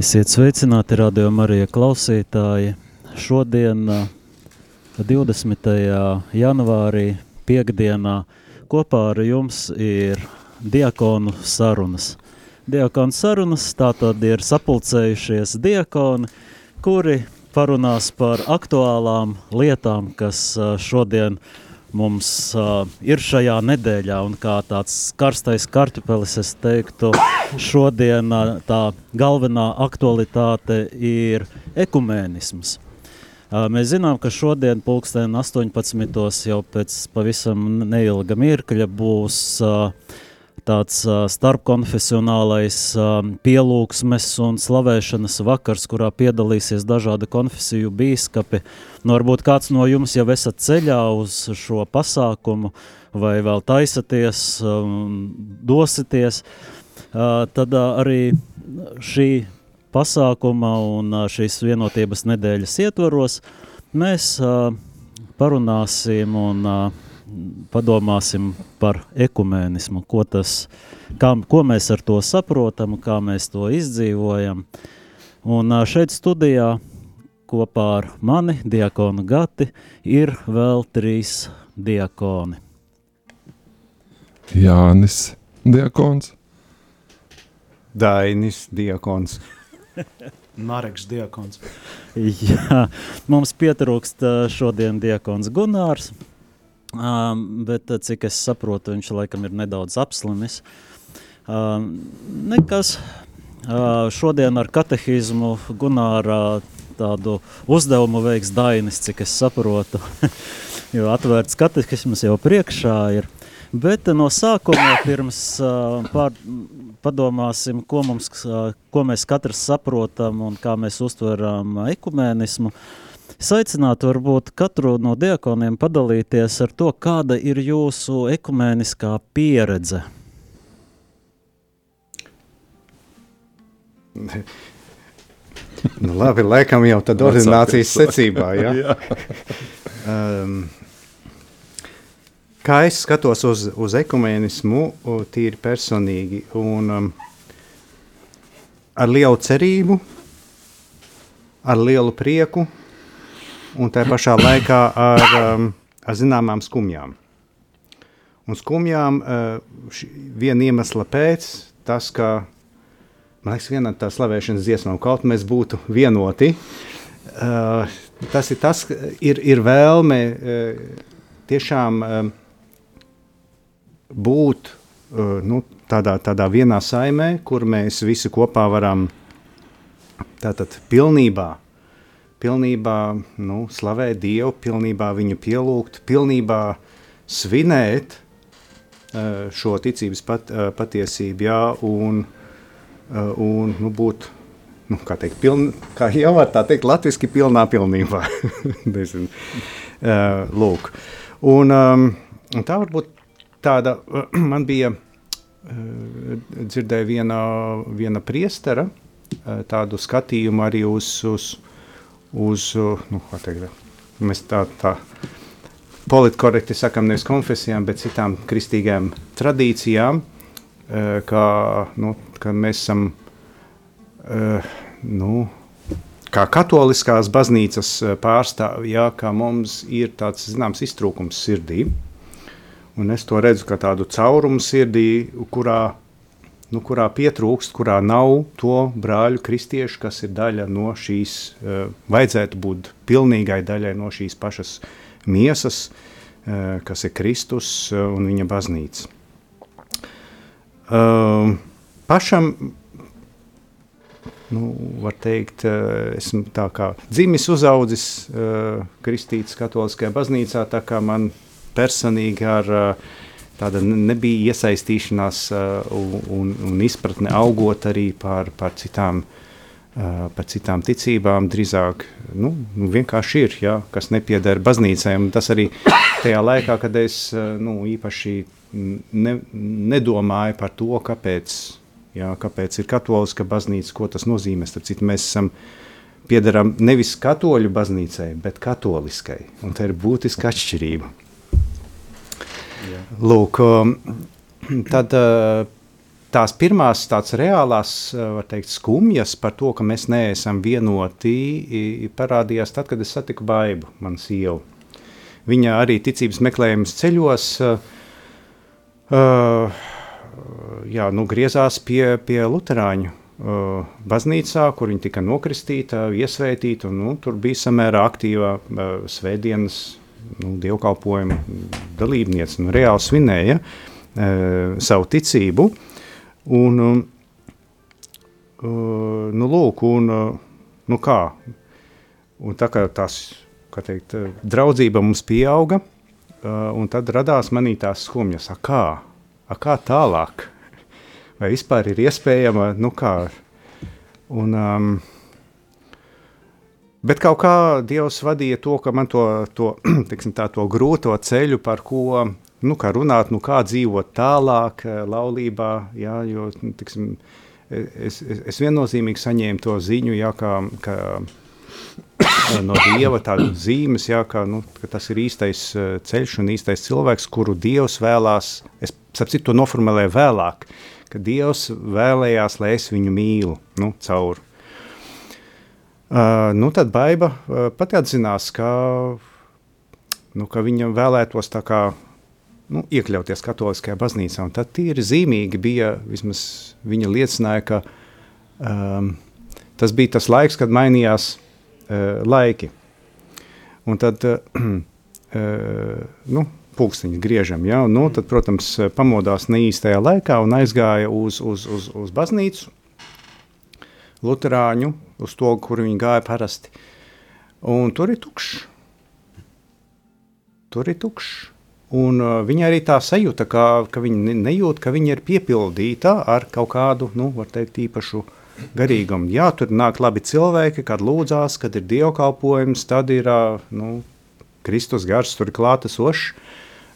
Esiet sveicināti, radio Marija klausītāji. Šodien, 20. janvārī, piekdienā, kopā ar jums ir diakonu sarunas. Diakonu sarunas tātad ir sapulcējušies diakoni, kuri parunās par aktuālām lietām, kas šodien ir mums uh, ir šajā nedēļā, un kā tāds karstais kartupelis, es teiktu, šodien uh, tā galvenā aktualitāte ir ekumēnisms. Uh, mēs zinām, ka šodien pulksten 18. jau pēc pavisam neilga mirkļa būs uh, tāds uh, starpkonfesionālais uh, pielūgsmes un slavēšanas vakars, kurā piedalīsies dažādi konfesiju bīskapi. Nu, varbūt kāds no jums jau esat ceļā uz šo pasākumu vai vēl taisaties, um, dosieties, uh, tad uh, arī šī pasākuma un uh, šīs vienotības nedēļas ietvaros mēs uh, parunāsim un uh, padomāsim par ekumēnismu, ko, tas, kā, ko mēs ar to saprotam, kā mēs to izdzīvojam. Un šeit studijā kopā ar mani, diakonu Gati, ir vēl trīs diakoni. Jānis Diakons, Dainis Diakons, Mareks Diakons. Jā, mums pietrūkst šodien diakons Gunārs, Um, bet, cik es saprotu, viņš laikam ir nedaudz apslimis. Um, nekas. Uh, šodien ar katehizmu Gunāra tādu uzdevumu veiks Dainis, cik es saprotu, jo atvērts katehisms jau priekšā ir. Bet no sākuma pirms uh, pār, padomāsim, ko, mums, uh, ko mēs katrs saprotam un kā mēs uztveram ekumēnismu. Uh, Es aicinātu varbūt katru no diakoniem padalīties ar to, kāda ir jūsu ekumēniskā pieredze. nu, labi, laikam jau tad ordinācijas secībā, ja? um, kā es skatos uz, uz ekumēnismu, tīri personīgi, un um, ar lielu cerību, ar lielu prieku, un tā pašā laikā ar, um, ar zināmām skumjām. Un skumjām uh, viena iemesla pēc, tas, ka, man liekas, viena tā slavēšanas dziesmām, kaut mēs būtu vienoti, uh, tas ir tas, ir, ir vēlme uh, tiešām uh, būt nu, tādā, tādā vienā saimē, kur mēs visi kopā varam tātad pilnībā pilnībā nu, slavēt Dievu, pilnībā viņu pielūgt, pilnībā svinēt uh, šo ticības pat, uh, patiesību, jā, un, uh, un nu, būt, nu, kā teikt, piln, kā jau var tā teikt, latviski pilnā pilnībā. Lūk. Un, un tā varbūt tāda, man bija, dzirdēju viena, viena priestera, tādu skatījumu arī uz, uz uz, nu, teikt, mēs tā, tā politkorekti sakam nevis konfesijām, bet citām kristīgām tradīcijām, eh, kā, nu, ka mēs esam, eh, nu, kā katoliskās baznīcas eh, pārstāvi, jā, ka mums ir tāds, zināms, iztrūkums sirdī, un es to redzu kā tādu caurumu sirdī, kurā nu, kurā pietrūkst, kurā nav to brāļu kristiešu, kas ir daļa no šīs, uh, vajadzētu būt pilnīgai daļai no šīs pašas miesas, uh, kas ir Kristus uh, un viņa baznīca. Uh, pašam, nu, var teikt, esmu tā kā dzimis uzaudzis kristītas katoliskajā baznīcā, tā kā man personīgi ar uh, tāda nebija iesaistīšanās uh, un, un izpratne augot arī par, par, citām, uh, par citām ticībām. Drīzāk nu, nu, vienkārši ir, ja, kas nepieder baznīcai. Tas arī tajā laikā, kad es uh, nu, īpaši ne, nedomāju par to, kāpēc, ja, kāpēc ir katoliska baznīca, ko tas nozīmē. Starp citu, mēs esam piederam nevis katoļu baznīcai, bet katoliskai. Un tā ir būtiska atšķirība. Lūk, um, tad uh, tās pirmās tādas reālās, var teikt, skumjas par to, ka mēs neesam vienoti, parādījās tad, kad es satiku Baibu, manu sievu. Viņa arī ticības meklējums ceļos uh, jā, nu, griezās pie, pie Lutāņu uh, baznīcā, kur viņa tika nokristīta, iesvētīta. Nu, tur bija samērā aktīva uh, svētdienas nu, dievkalpojuma dalībniece, nu, reāli svinēja uh, savu ticību. Un, uh, nu, lūk, un, uh, nu kā, un tā kā tās kā teikt, draudzība mums pieauga, uh, un tad radās manī tās skumjas, a kā, a kā tālāk, vai vispār ir iespējama, nu kā, un, um, bet kaut kā Dievs vadīja to, ka man to, to, tiksim, tā, to grūto ceļu, par ko, nu kā runāt, nu kā dzīvot tālāk laulībā, jā, jo, tiksim, es, es, es viennozīmīgi saņēmu to ziņu, jā, kā, ka, no Dieva tādas zīmes, jā, ka, nu, ka tas ir īstais eh, ceļš un īstais cilvēks, kuru Dievs vēlās, es sapratu, to noformulēju vēlāk, ka Dievs vēlējās, lai es viņu mīlu nu, caur. Uh, nu, tad Baiba uh, pati atzinās, ka, nu, ka viņa vēlētos tā kā nu, iekļauties katoliskajā baznīcā. Un tad tīri zīmīgi bija, vismaz viņa liecināja, ka um, tas bija tas laiks, kad mainījās uh, laiki. Un tad, uh, nu, pulksteņi griežam, ja, nu, tad, protams, pamodās neīstajā laikā un aizgāja uz, uz, uz, uz baznīcu, luterāņu, uz to, kur viņi gāja parasti. Un tur ir tukšs. Tur ir tukšs. Un uh, viņa arī tā sajūta, ka, ka viņa nejūt, ka viņa ir piepildīta ar kaut kādu, nu, var teikt, īpašu uh, garīgumu. Jā, tur nāk labi cilvēki, kad lūdzās, kad ir dievkalpojums, tad ir nu, Kristus gars tur klātesošs.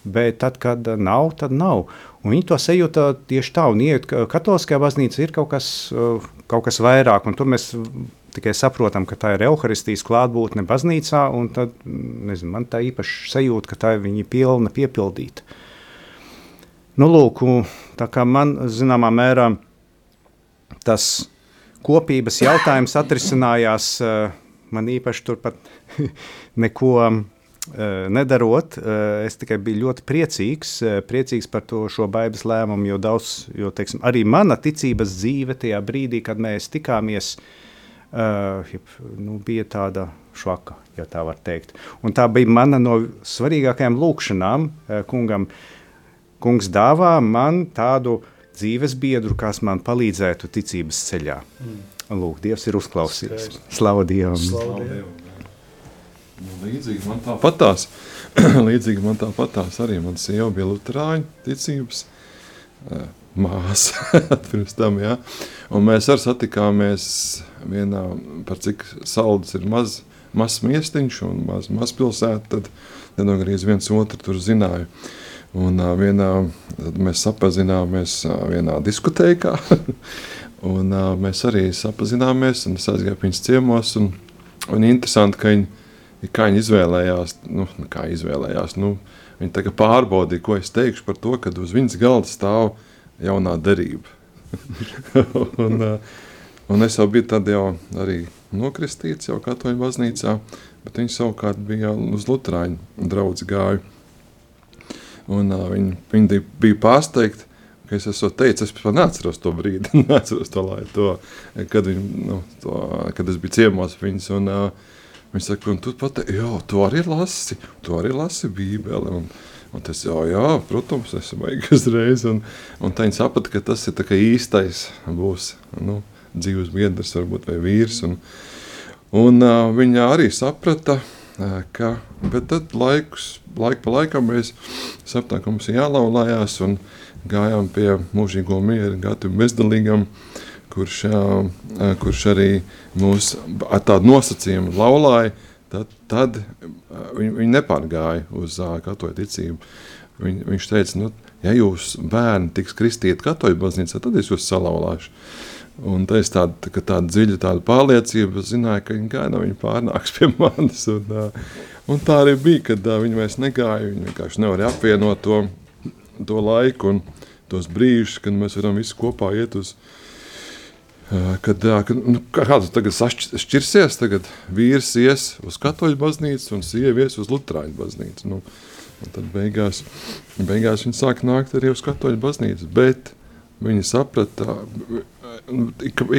Bet tad, kad nav, tad nav. Un viņi to sajūta tieši tā, un iet katoliskajā baznīcā ir kaut kas, kaut kas vairāk, un tur mēs tikai saprotam, ka tā ir evaharistijas klātbūtne baznīcā, un tad, nezinu, man tā īpaši sajūta, ka tā ir viņa pilna piepildīta. Nu, lūk, tā kā man, zināmā mērā, tas kopības jautājums atrisinājās uh, man īpaši turpat neko nedarot. Uh, es tikai biju ļoti priecīgs, priecīgs par to šo baigas lēmumu, jo daudz, jo teiksim, arī mana ticības dzīve tajā brīdī, kad mēs tikāmies, nu, bija tāda švaka, ja tā var teikt. Un tā bija mana no svarīgākajām lūkšanām kungam. Kungs dāvā man tādu dzīves biedru, kas man palīdzētu ticības ceļā. Mm. Lūk, Dievs ir uzklausījis. Slavu Dievam! Slavu Dievam. Nu, līdzīgi man tā patās. līdzīgi man tā patās arī. Man sieva bija luterāņu ticības māsa pirms tam, jā. Un mēs arī satikāmies vienā, par cik saldus ir maz, maz miestiņš un maz, maz pilsēta, tad nenogrīz viens otru tur zināju. Uh, Un uh, vienā, mēs sapazināmies uh, vienā diskotēkā, un uh, mēs arī sapazināmies, un es aizgāju viņas ciemos, un, un interesanti, ka viņi, kā viņi izvēlējās, nu, kā izvēlējās, nu, viņi pārbaudīja, ko es teikšu par to, kad uz viņas galda stāv jaunā derība. un, uh, un es jau biju tad jau arī nokristīts jau katoļu baznīcā, bet viņi savukārt bija uz luterāņu draudzi gāju. Un, uh, viņi, viņi bija pārsteigti, ka es esmu teicis, es pat neatceros to brīdi, neatceros to laiku, kad, viņi, nu, to, kad es biju ciemos viņas. Un, uh, Viņš saka, un tu pat, jā, tu arī lasi, tu arī lasi bībeli. Un, un tas, jā, jā, protams, esmu beigas uzreiz. Un, un tā viņi saprata, ka tas ir kā īstais būs, nu, dzīves biedrs varbūt vai vīrs. Un, un uh, viņa arī saprata, uh, ka, bet tad laikus laiku pa laikam mēs sapratām, ka mums jālaulājās un gājām pie mūžīgo mieru gatavu bezdalīgam, kurš, kurš arī mūs ar tādu nosacījumu laulāja, tad, tad viņi, viņi nepārgāja uz katoļu ticību. Viņ, viņš teica, nu, ja jūs bērni tiks kristīti katoļu baznīcā, tad es jūs salaulāšu. Un tā ir tāda, tā, tāda dziļa tāda pārliecība, zināja, ka viņi gaida, viņi pārnāks pie manis. Un, Un tā arī bija, kad viņi vairs negāja. Viņi vienkārši nevarēja apvienot to, to laiku un tos brīžus, kad mēs varam visi kopā iet uz. Kad, kad nu, kāds tagad šķirsies, tagad vīrs ies uz katoļu baznīcu un sieva ies uz luterāņu baznīcu. Nu, tad beigās, beigās viņi sāk nākt arī uz katoļu baznīcu. Bet viņi saprata,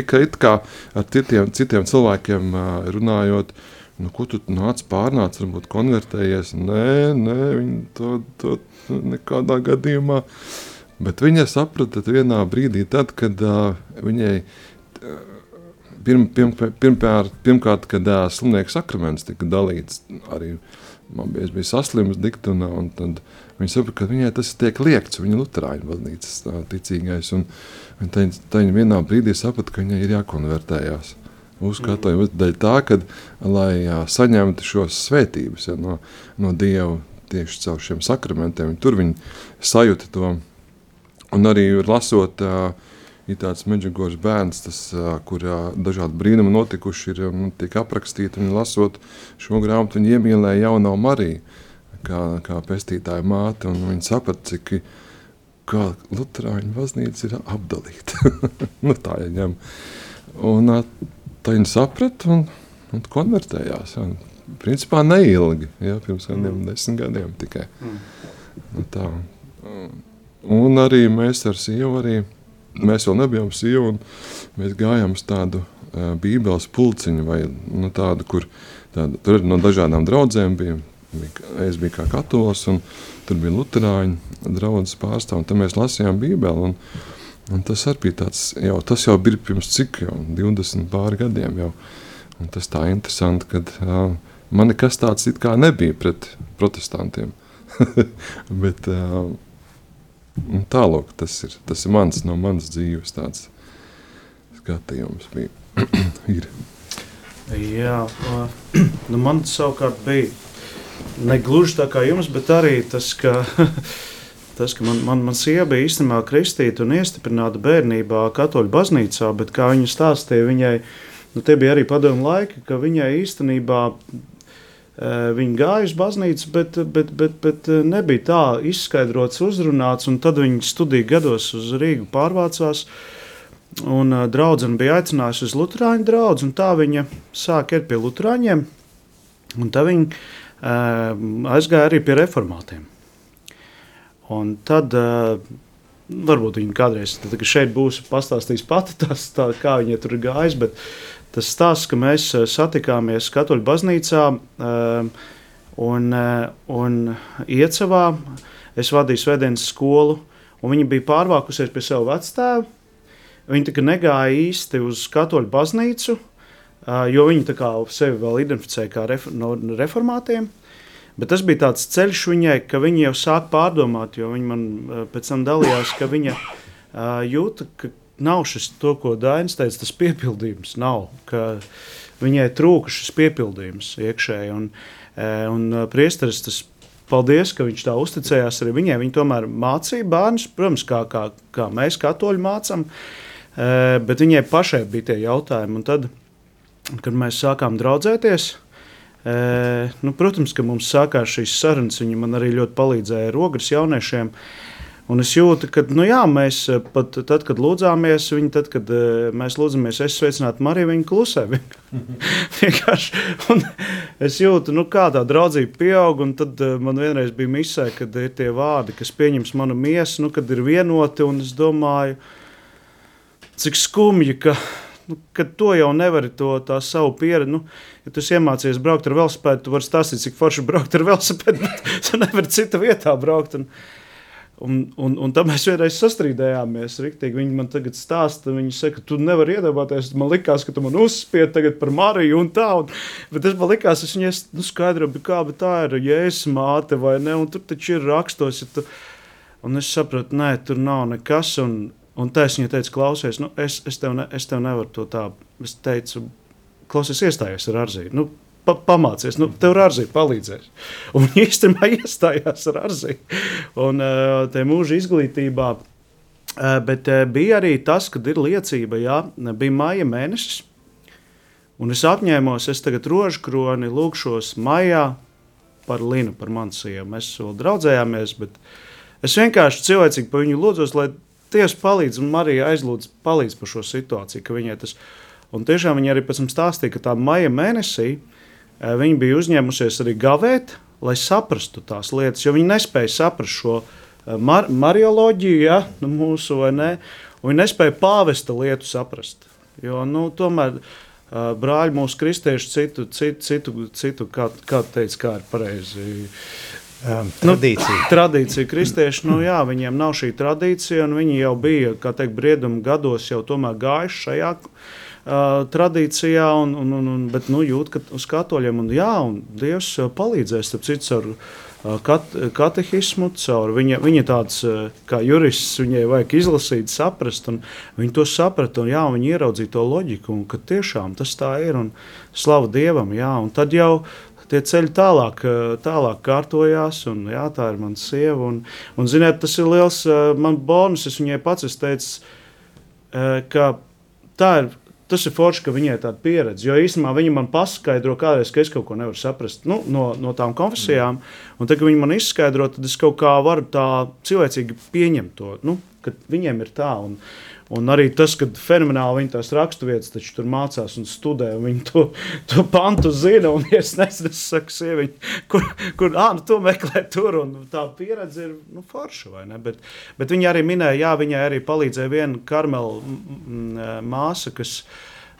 ka it kā ar citiem, citiem cilvēkiem runājot, nu, ko tu nāc pārnāc, varbūt konvertējies. Nē, nē, viņi to, to nekādā gadījumā. Bet viņa saprata vienā brīdī, tad, kad uh, viņai pirm, pirm, pirmkārt, pirmkārt, kad uh, slimnieka sakraments tika dalīts, arī man bija, bija saslims diktunā, un tad viņa saprata, ka viņai tas tiek liekts, viņa luterāņu baznīcas uh, ticīgais, un tā viņa vienā brīdī saprata, ka viņai ir jākonvertējās uzskatoju dēļ tā, ka, lai jā, saņemtu šos svētības ja, no, no Dieva tieši caur šiem sakramentiem. Tur viņi sajūta to. Un arī lasot, ir tāds meģigors bērns, tas, kur dažādi brīnumi notikuši, ir nu, tiek aprakstīti. Un lasot šo grāmatu, viņi iemīlēja jauno Mariju, kā, kā pestītāja māte, un viņi saprata, cik kā Lutāņu baznīca ir apdalīta. nu, tā ir ņem. Un tā viņi saprata un, un konvertējās. Un, principā neilgi, ja, pirms kādiem mm. desmit gadiem tikai. Mm. Nu, tā. Un arī mēs ar sievu, arī, mēs vēl nebijām sievu, un mēs gājām uz tādu uh, bībeles pulciņu, vai nu, tādu, kur tāda, tur no dažādām draudzēm bija, bija, es biju kā katolis, un tur bija luterāņu draudzes pārstāv, un tad mēs lasījām bībeli, un, un tas arī bija tāds, jau, tas jau bija pirms cik jau, 20 pāri gadiem jau, un tas tā interesanti, kad uh, man nekas tāds it kā nebija pret protestantiem. Bet uh, tālāk tas ir, tas ir mans, no manas dzīves tāds skatījums bija. ir. Jā, nu man savukārt bija negluži tā kā jums, bet arī tas, ka, tas, ka man, man, man sieva bija īstenībā kristīta un iestiprināta bērnībā katoļu baznīcā, bet kā viņa stāstīja, viņai, nu tie bija arī padomu laiki, ka viņai īstenībā viņi gāja uz baznīcu, bet, bet, bet, bet eh, nebija tā izskaidrots, uzrunāts. Tad viņi studiju gados uz Rīgu pārvācās. Un uh, draudzene bija aicinājusi uz Lutāņu draugu, un tā viņa sāka iet pie Lutāņiem. Tā viņa aizgāja arī pie reformātiem. Un tad varbūt viņa kādreiz, tad, šeit būs, pastāstīs pati, tās, tā, kā viņa tur ir gājusi. Bet tas stāsts, ka mēs eh, satikāmies Katoļu baznīcā eh, un, eh, un Iecavā. Es vadīju svētdienas skolu, un viņa bija pārvākusies pie sava vectēva. Viņa tā negāja īsti uz katoļu baznīcu, jo viņa sevi vēl identificēja kā ref, no reformātiem. Bet tas bija tāds ceļš viņai, ka viņa jau sāk pārdomāt, jo viņa man pēc tam dalījās, ka viņa jūta, ka nav šis to, ko Dainis teica, tas piepildījums nav. Viņai trūka šis piepildījums iekšēji. Un, e, un priesteris tas paldies, ka viņš tā uzticējās arī viņai. Viņa tomēr mācīja bērnus, protams, kā, kā, kā mēs katoļi mācām, bet viņai pašai bija tie jautājumi. Un tad, kad mēs sākām draudzēties, nu, protams, ka mums sākās šīs sarunas. Viņa man arī ļoti palīdzēja ar ogres jauniešiem. Un es jūtu, ka nu jā, mēs pat tad, kad lūdzāmies, viņi, tad, kad mēs lūdzamies, es sveicinātu Mariju, viņa klusē. Vienkārši. Es jūtu, nu, kā tā draudzība pieaug. Un tad man vienreiz bija misē, kad ir tie vārdi, kas pieņems manu miesu, nu, kad ir vienoti. Un es domāju, cik skumji, ka nu, to jau nevari to savu pieredzi. Nu, ja tu iemācījies braukt ar velosipēdu, tu vari stāstīt, cik forši braukt ar velosipēdu, bet tu nevari citā vietā braukt. Un, Un, un, un tam mēs vienreiz sastrīdējāmies. Riktīgi. Viņi man tagad stāsta, viņi saka, tu nevari iedomāties. Man liekas, ka tu man uzspiedi par Mariju un tā. Un, bet es man liekas, es viņai nu, skaidroju, kā tā ir jēzus māte vai ne. Tur taču ir rakstos. Ja tu, un es sapratu, nē, tur nav nekas. Un, un tā es viņai teicu, klausies, nu, es, es, tev ne, es tev nevaru to tā. Es teicu, klausies, iestājies ar Arzīdu. Nu, pa, pamācies, nu, tev ar Arziju palīdzēs. Un viņi īstenībā iestājās ar Arziju. Un te mūža izglītībā. Bet bija arī tas, kad ir liecība, jā, bija maija mēnesis. Un es apņēmos, es tagad rožu kroni lūkšos maijā par Linu, par manu sievu. Mēs vēl draudzējāmies, bet Es vienkārši cilvēcīgi par viņu lūdzos, lai Dievs palīdz un Marija aizlūdz palīdz par šo situāciju, ka viņai tas, un tiešām viņa arī pēc tam stāstīja, ka tā maija mēnesī eh, viņa bija uzņēmusies arī gavēt, lai saprastu tās lietas, jo viņi nespēja saprast šo eh, mar marioloģiju, ja, nu, mūsu vai ne, un viņi nespēja pāvesta lietu saprast, jo, nu, tomēr uh, brāļi mūsu kristieši citu, citu, citu, citu kā, kā teica, kā ir pareizi, tradīcija. Nu, tradīcija kristieši, nu jā, viņiem nav šī tradīcija, un viņi jau bija, kā teikt, brieduma gados jau tomēr gājuši šajā uh, tradīcijā, un, un, un, un, bet nu, jūt, ka uz katoļiem, un jā, un Dievs palīdzēs, starp citu, ar uh, kat, katehismu, caur viņa, viņa tāds, uh, kā jurists, viņai vajag izlasīt, saprast, un viņi to saprata, un jā, viņi ieraudzīja to loģiku, un ka tiešām tas tā ir, un slavu Dievam, jā, un tad jau tie ceļi tālāk, eh, tālāk kārtojās. Un, jā, tā ir mana sieva. Un, un, ziniet, tas ir liels eh, man bonus. Es viņai pats es teicu, eh, ka tā ir. Tas ir forši, ka viņai tāda pieredze. Jo īstenībā viņa man paskaidro, kādreiz, ka es kaut ko nevaru saprast nu, no, no tām konfesijām. Un tad, kad viņi man izskaidro, tad es kaut kā varu tā cilvēcīgi pieņemt to, nu, ka viņiem ir tā. Un, Un arī tas, ka fenomenāli viņi tās raksturvietas taču tur mācās un studē, un viņi to, to pantu zina. Un es nezinu, es saku, sieviņi, kur, kur ah, nu, to meklē tur. Un tā pieredze ir nu, forša, vai ne? Bet, bet viņi arī minēja, jā, viņai arī palīdzēja viena karmela māsa, kas.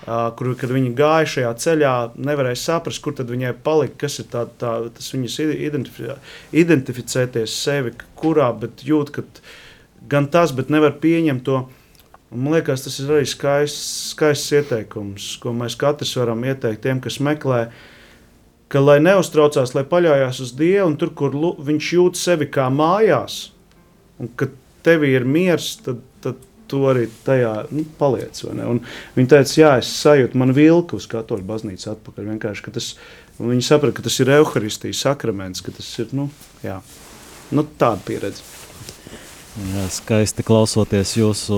Kur, kad viņi gāja šajā ceļā, nevarēja saprast, kur tad viņai palika, kas ir tā, tā, tas viņas identifi identificēties sevi, kurā, bet jūt, ka gan tas, bet nevar pieņemt to, Un man liekas, tas ir arī skaists, skaists ieteikums, ko mēs katrs varam ieteikt tiem, kas meklē. Ka, lai neuztraucās, lai paļaujas uz Dievu, un tur, kur viņš jūt sevi kā mājās, un ka tev ir miers, tad, tad tu arī tajā nu, paliec. Viņa teica, jā, es sajūtu, man vilka uz katoļu baznīcu atpakaļ. Vienkārši, tas, viņi saprata, ka tas ir evaharistijas sakraments, ka tas ir nu, jā, nu, tāda pieredze. Jā, skaisti klausoties jūsu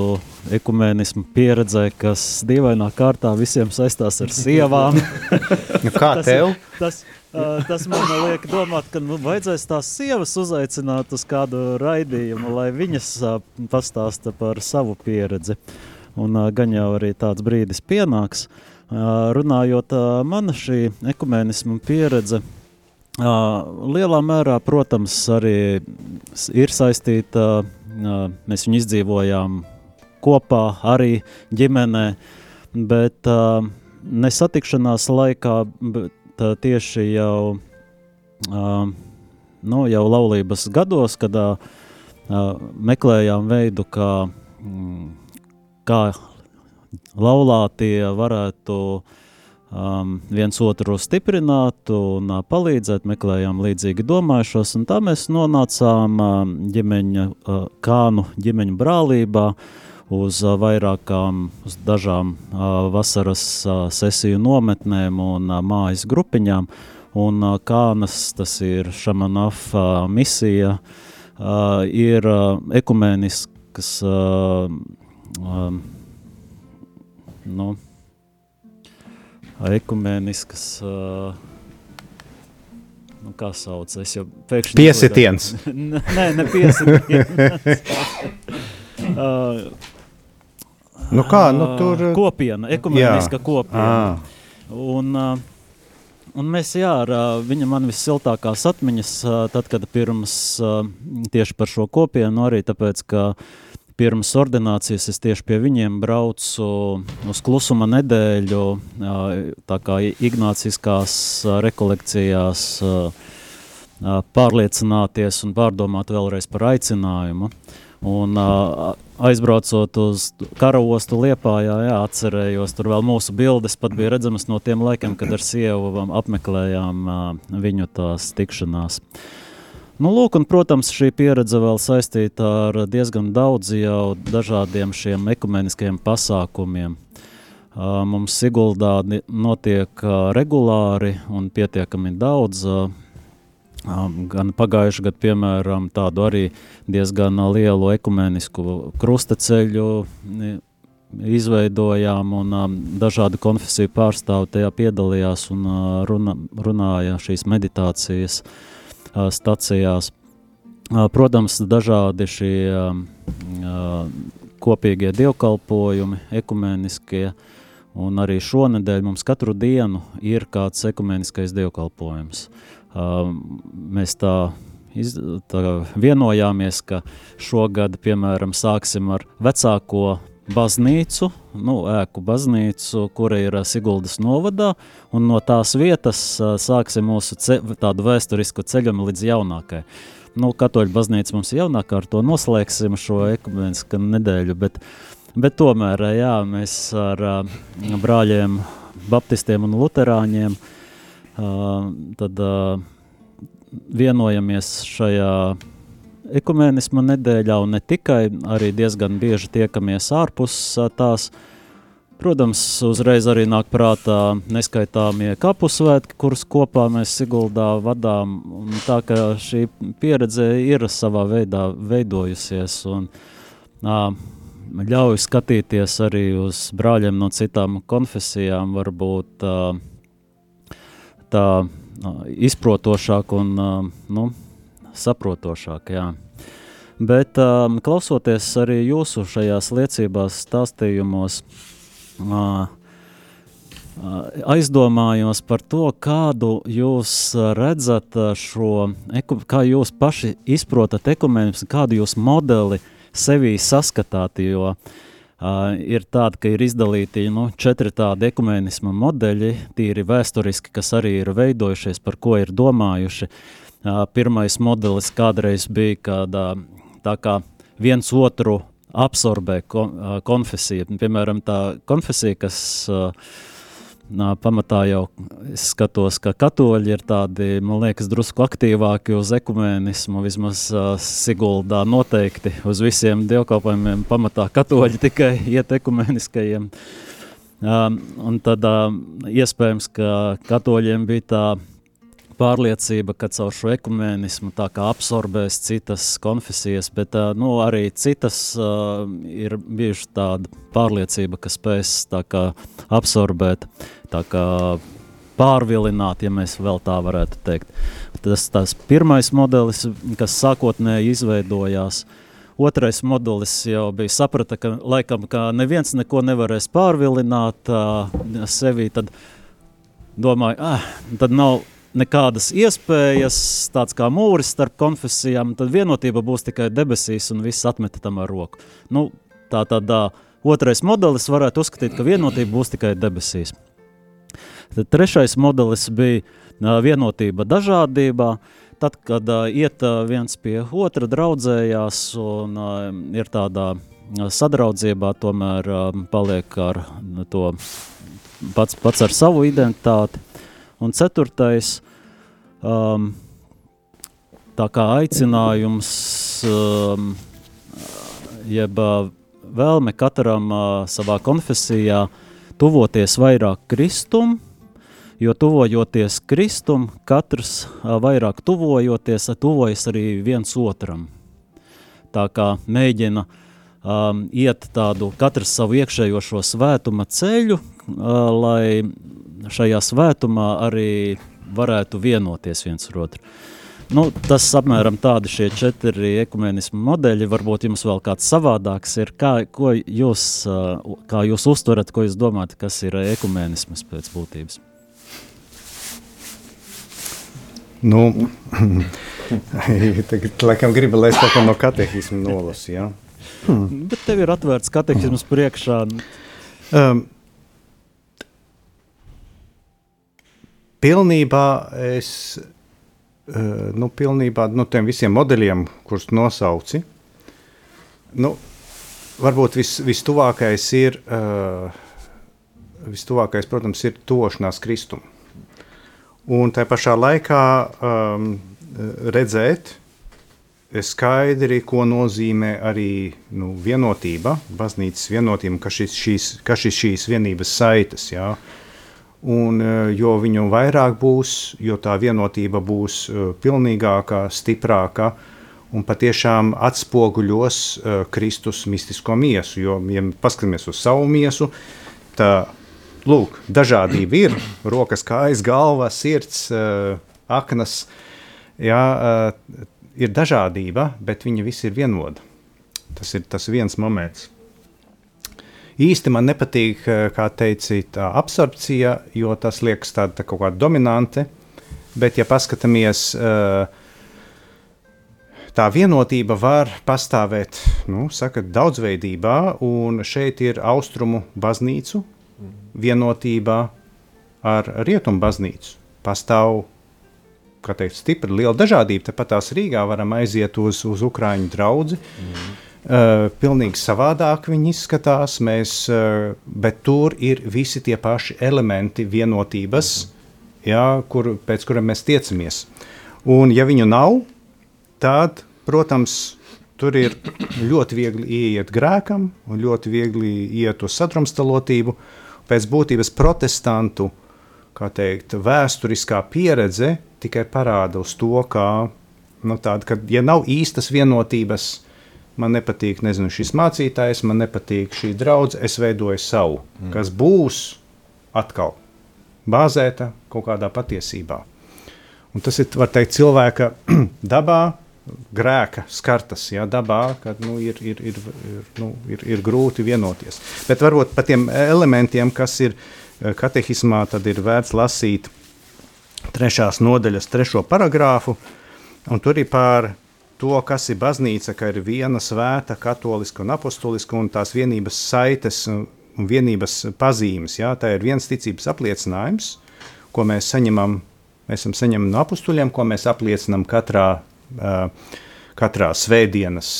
ekumēnismu pieredzē, kas dīvainā kārtā visiem saistās ar sievām. nu, kā tas tev? Tas, uh, tas man liek domāt, ka nu, vajadzēs tās sievas uzaicināt uz kādu raidījumu, lai viņas pastāsta par savu pieredzi. Un gan jau arī tāds brīdis pienāks. Runājot, mana šī ekumēnismu pieredze lielā mērā, protams, arī ir saistīta uh, Mēs viņu izdzīvojām kopā, arī ģimenē, bet nesatikšanās laikā, bet tieši jau, nu, jau laulības gados, kad meklējām veidu, kā, kā laulātie varētu uh, um, viens otru stiprināt un uh, palīdzēt, meklējām līdzīgi domājušos, tā mēs nonācām uh, ģimeņa, uh, kānu ģimeņu brālībā uz uh, vairākām, uz dažām uh, vasaras uh, sesiju nometnēm un uh, mājas grupiņām, un uh, kānas, tas ir Šamanaf uh, misija, uh, ir uh, ekumēniskas uh, uh, nu, ekumēniskas. Uh, nu, kā sauc? Es jau pēkšņi. Piesitiens. Nē, ne piesitiens. uh, nu kā, nu tur. Kopiena, ekumēniska kopiena. À. Un, uh, un mēs, jā, ar viņa man vissiltākās atmiņas, uh, tad, kad pirms uh, tieši par šo kopienu arī tāpēc, ka uh, pirms ordinācijas es tieši pie viņiem braucu uz klusuma nedēļu, tā kā ignāciskās rekolekcijās pārliecināties un pārdomāt vēlreiz par aicinājumu. Un aizbraucot uz karaostu Liepājā, jā, atcerējos, tur vēl mūsu bildes pat bija redzamas no tiem laikiem, kad ar sievu apmeklējām viņu tās tikšanās. Uh, Nu, lūk, un, protams, šī pieredze vēl saistīta ar diezgan daudz jau dažādiem šiem ekumeniskajiem pasākumiem. Mums Siguldā notiek regulāri un pietiekami daudz. Gan pagājušajā gadā, piemēram, tādu arī diezgan lielu ekumenisku krustaceļu izveidojām, un dažādu konfesiju pārstāvji tajā piedalījās un runa, runāja šīs meditācijas uh, stacijās. Protams, dažādi šie kopīgie dievkalpojumi, ekumeniskie, un arī šonedēļ mums katru dienu ir kāds ekumeniskais dievkalpojums. Mēs tā, iz, tā vienojāmies, ka šogad, piemēram, sāksim ar vecāko baznīcu, nu, ēku baznīcu, kura ir Siguldas novadā, un no tās vietas sāksim mūsu ce, tādu vēsturisku ceļumu līdz jaunākai. Nu, katoļu baznīca mums ir jaunākā, ar to noslēgsim šo ekumenisku nedēļu, bet, bet tomēr, jā, mēs ar brāļiem, baptistiem un luterāņiem tad vienojamies šajā ekumenisma nedēļā un ne tikai, arī diezgan bieži tiekamies ārpus tās, Protams, uzreiz arī nāk prātā neskaitāmie kapu svētki, kurus kopā mēs Siguldā vadām. Tā kā šī pieredze ir savā veidā veidojusies un ā, ļauj skatīties arī uz brāļiem no citām konfesijām, varbūt ā, tā izprotošāk un nu, saprotošāk. Jā. Bet klausoties arī jūsu šajās liecībās, stāstījumos, aizdomājos par to, kādu jūs redzat šo, kā jūs paši izprotat ekumenismu, kādu jūs modeli sevī saskatāt, jo uh, ir tāda, ka ir izdalīti nu, četri tādi ekumenisma modeļi, tīri vēsturiski, kas arī ir veidojušies, par ko ir domājuši. Uh, pirmais modelis kādreiz bija, kad tā kā viens otru absorbē konfesija. Piemēram, tā konfesija, kas pamatā jau skatos, ka katoļi ir tādi, man liekas, drusku aktīvāki uz ekumēnismu, vismaz Siguldā noteikti uz visiem dievkalpojumiem pamatā katoļi tikai iet ekumēniskajiem. Um, un tad uh, iespējams, ka katoļiem bija tā pārliecība, ka caur šo ekumēnismu tā kā absorbēs citas konfesijas, bet nu, arī citas uh, ir bijuši tāda pārliecība, ka spēs tā kā absorbēt, tā kā pārvilināt, ja mēs vēl tā varētu teikt. Tas tas pirmais modelis, kas sākotnēji izveidojās, Otrais modelis jau bija saprata, ka laikam, ka neviens neko nevarēs pārvilināt uh, sevi, tad domāju, ah, tad nav nekādas iespējas, tāds kā mūris starp konfesijām, tad vienotība būs tikai debesīs un viss atmeta tam ar roku. Nu, tā uh, otrais modelis varētu uzskatīt, ka vienotība būs tikai debesīs. Tad trešais modelis bija vienotība dažādībā, tad, kad uh, iet viens pie otra draudzējās un uh, ir tādā sadraudzībā, tomēr uh, paliek ar to pats, pats ar savu identitāti. Un ceturtais, um, tā kā aicinājums, um, jeb uh, vēlme katram uh, savā konfesijā tuvoties vairāk kristum, jo tuvojoties kristum, katrs uh, vairāk tuvojoties, tuvojas arī viens otram. Tā kā mēģina um, iet tādu katrs savu iekšējo šo svētuma ceļu, uh, lai šajā svētumā arī varētu vienoties viens ar otru. Nu, tas apmēram tādi šie četri ekumenismu modeļi. Varbūt jums vēl kāds savādāks ir. Kā, jūs, kā jūs uztverat, ko jūs domājat, kas ir ekumenisms pēc būtības? Nu, tagad, laikam, gribu, lai es kaut ko no katehismu nolasu, jā? Hmm. Bet tev ir atvērts katehisms priekšā. Um, pilnībā es eh, nu, pilnībā no nu, tiem visiem modeļiem, kurus nosauci, nu, varbūt vis, vistuvākais ir, uh, vistuvākais, protams, ir tošanās kristum. Un tā pašā laikā um, redzēt skaidri, ko nozīmē arī nu, vienotība, baznīcas vienotība, ka šis, šīs, ka šis šīs vienības saites, jā, uh, Un, e, jo viņu vairāk būs, jo tā vienotība būs e, pilnīgāka, stiprāka un patiešām atspoguļos uh, Kristus mistisko miesu. Jo, ja paskatāmies uz savu miesu, tad lūk, dažādība ir. Rokas, kājas, galva, sirds, aknas. Jā, ir dažādība, bet viņi visi ir vienoti. Tas ir tas viens moments. Īsti man nepatīk, kā teica, tā absorpcija, jo tas liekas tāda tā kaut kāda dominante. Bet, ja paskatāmies, tā vienotība var pastāvēt nu, saka, daudzveidībā, un šeit ir austrumu baznīcu vienotība ar rietumu baznīcu. Pastāv kā teikt, stipra, liela dažādība. Tepat tās Rīgā varam aiziet uz, uz Ukrāņu draugu. Mm. Uh, pilnīgi savādāk viņi izskatās, mēs, uh, bet tur ir visi tie paši elementi vienotības, mm. jā, kur, pēc kuriem mēs tiecamies. Un, ja viņu nav, tad, protams, tur ir ļoti viegli ieiet grēkam un ļoti viegli iet uz sadrumstalotību. Pēc būtības protestantu teikt, vēsturiskā pieredze tikai parāda uz to, ka, nu, tāda, ka ja nav īstas vienotības, man nepatīk nezinu, šis mācītājs, man nepatīk šī draudzene, es veidoju savu, mm. kas būs atkal bāzēta kaut kādā patiesībā. Un tas ir teikt, cilvēka dabā, grēka skartas, ja, dabā, kad nu, ir, ir, ir, ir, nu, ir, ir grūti vienoties. Bet varbūt par tiem elementiem, kas ir eh, katehismā, tad ir vērts lasīt trešās nodaļas trešo paragrāfu, un tur ir par to, kas ir baznīca, ka ir viena svēta, katoliska un apostoliska, un tās vienības saites un vienības pazīmes. Jā, tā ir viens ticības apliecinājums, ko mēs saņemam, mēs saņemam no apustuļiem, ko mēs apliecinam katrā, uh, katrā svētdienas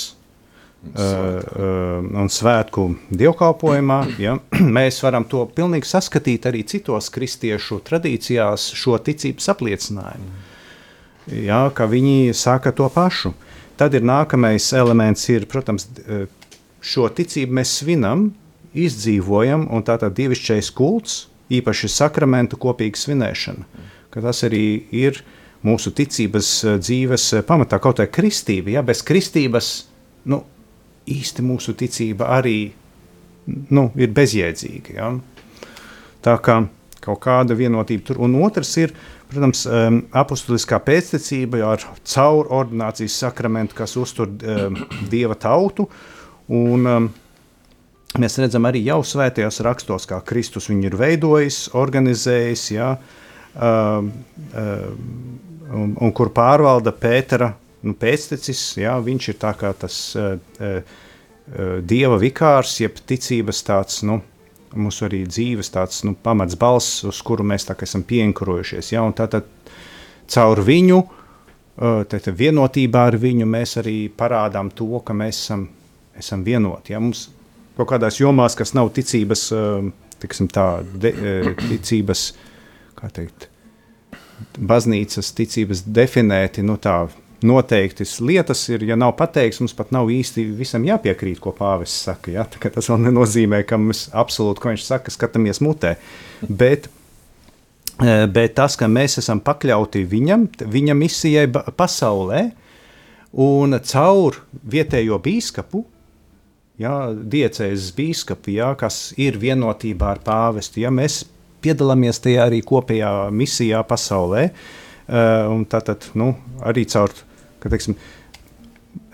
Uh, uh, un svētku dievkalpojumā, ja, mēs varam to pilnīgi saskatīt arī citos kristiešu tradīcijās, šo ticības apliecinājumu. Ja, ka viņi saka to pašu. Tad ir nākamais elements, ir, protams, šo ticību mēs svinam, izdzīvojam, un tā tad dievišķais kults, īpaši sakramentu kopīga svinēšana, ka tas arī ir mūsu ticības dzīves pamatā, kaut kā kristība. Ja, bez kristības, nu, īsti mūsu ticība arī nu, ir bezjēdzīga. Ja? Tā kā kaut kāda vienotība tur. Un otrs ir, protams, um, apustuliskā pēctecība ar caur ordinācijas sakramentu, kas uztur um, dieva tautu. Un, um, mēs redzam arī jau svētajos rakstos, kā Kristus viņu ir veidojis, organizējis, ja, um, um, un, kur pārvalda Pētera nu, pēctecis, jā, viņš ir tas uh, uh, dieva vikārs, jeb ticības tāds, nu, mūsu arī dzīves tāds nu, pamats balss, uz kuru mēs tā kā esam pienkurojušies. Ja? Tātad caur viņu, tātad vienotībā ar viņu mēs arī parādām to, ka mēs esam, esam vienoti. Ja? Mums kaut kādās jomās, kas nav ticības, tiksim tā, de, ticības, kā teikt, baznīcas ticības definēti, nu tā, noteiktas lietas ir, ja nav pateikts, mums pat nav īsti visam jāpiekrīt, ko pāvests saka. Ja? Tas vēl nenozīmē, ka mums absolūti, ko viņš saka, skatāmies mutē. Bet, e, bet tas, ka mēs esam pakļauti viņam, viņa misijai pasaulē, un caur vietējo biskupu, ja, diecēzes biskupu, ja, kas ir vienotībā ar pāvestu, ja mēs piedalāmies tajā arī kopējā misijā pasaulē, Uh, tātad nu, arī caur ka, teiksim,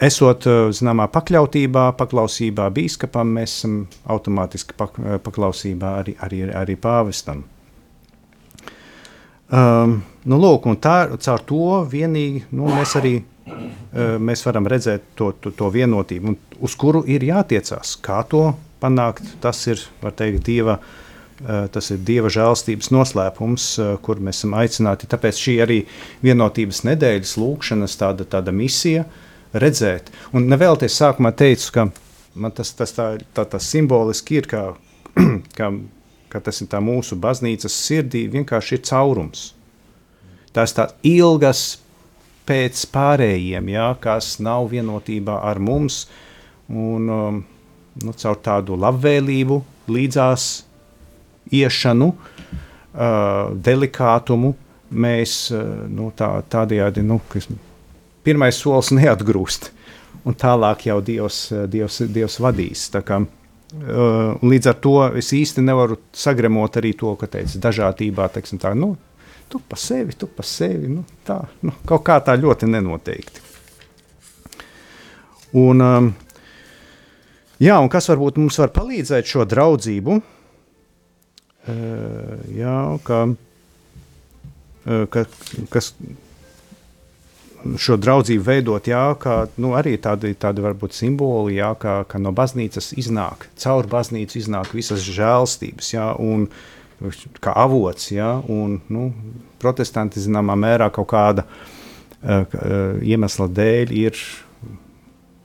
esot eh, zināmā pakļautībā, paklausībā biskupam, mēs esam automātiski pak, eh, paklausībā arī, arī, arī pāvestam. Um, nu, lūk, tā, caur to vienīgi nu, mēs arī uh, mēs varam redzēt to, to, to vienotību, uz kuru ir jātiecās. Kā to panākt, tas ir teikt, Dieva uh, tas ir Dieva žēlstības noslēpums, eh, kur mēs esam aicināti. Tāpēc šī arī vienotības nedēļas lūkšanas tāda, tāda misija redzēt. Un nevēlties sākumā teicu, ka man tas, tas tā, tā, tā simboliski ir, kā, kā, kā tas ir mūsu baznīcas sirdī, vienkārši ir caurums. Tas tā ilgas pēc pārējiem, jā, kas nav vienotībā ar mums, un um, nu, caur tādu labvēlību līdzās iešanu, uh, delikātumu, mēs uh, nu, tā, tādējādi, nu, kas, pirmais solis neatgrūst, un tālāk jau Dievs, Dievs, Dievs vadīs. Kā, uh, līdz ar to es īsti nevaru sagremot arī to, ka teica, dažādībā, teiksim, tā, nu, tu pa sevi, tu pa sevi, nu, tā, nu, kaut kā tā ļoti nenoteikti. Un, um, jā, un kas varbūt mums var palīdzēt šo draudzību? Jā, ka, ka, kas šo draudzību veidot, jā, kā nu, arī tādi, tādi varbūt simboli, jā, kā, ka no baznīcas iznāk, caur baznīcu iznāk visas žēlstības, jā, un kā avots, jā, un nu, protestanti zināmā mērā kaut kāda uh, iemesla dēļ ir,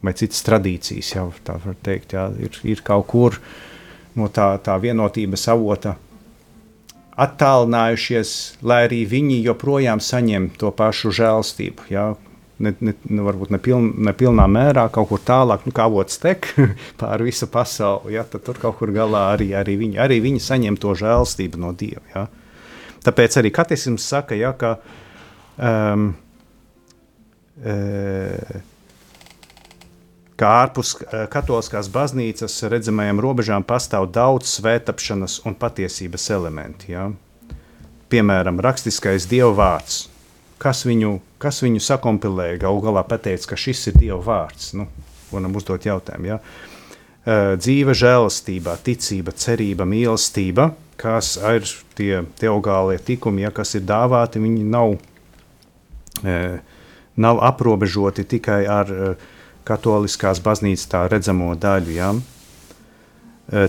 vai citas tradīcijas, jā, tā var teikt, jā, ir, ir kaut kur no tā, tā vienotības avota attālinājušies, lai arī viņi joprojām saņem to pašu žēlstību. Ja? Ne, ne, ne, varbūt nepiln, nepilnā mērā, kaut kur tālāk, nu, kā avots tek pāri visu pasauli. Ja? Tad tur kaut kur galā arī, arī, viņi, arī viņi saņem to žēlstību no Dieva. Ja? Tāpēc arī katecisms saka, ja, ka um, e, ka ārpus eh, katoliskās baznīcas redzamajām robežām pastāv daudz svētāpšanas un patiesības elementi. Ja? Piemēram, rakstiskais dievu vārds. Kas viņu, kas viņu sakompilēja, galu galā pateica, ka šis ir dievu vārds? Nu, varam uzdot jautājumu. Ja? Eh, dzīve žēlastībā, ticība, cerība, mīlestība, kas ir tie teogālie tikumi, ja, kas ir dāvāti, viņi nav, eh, nav aprobežoti tikai ar uh, katoliskās baznīcas tā redzamo daļu. Ja?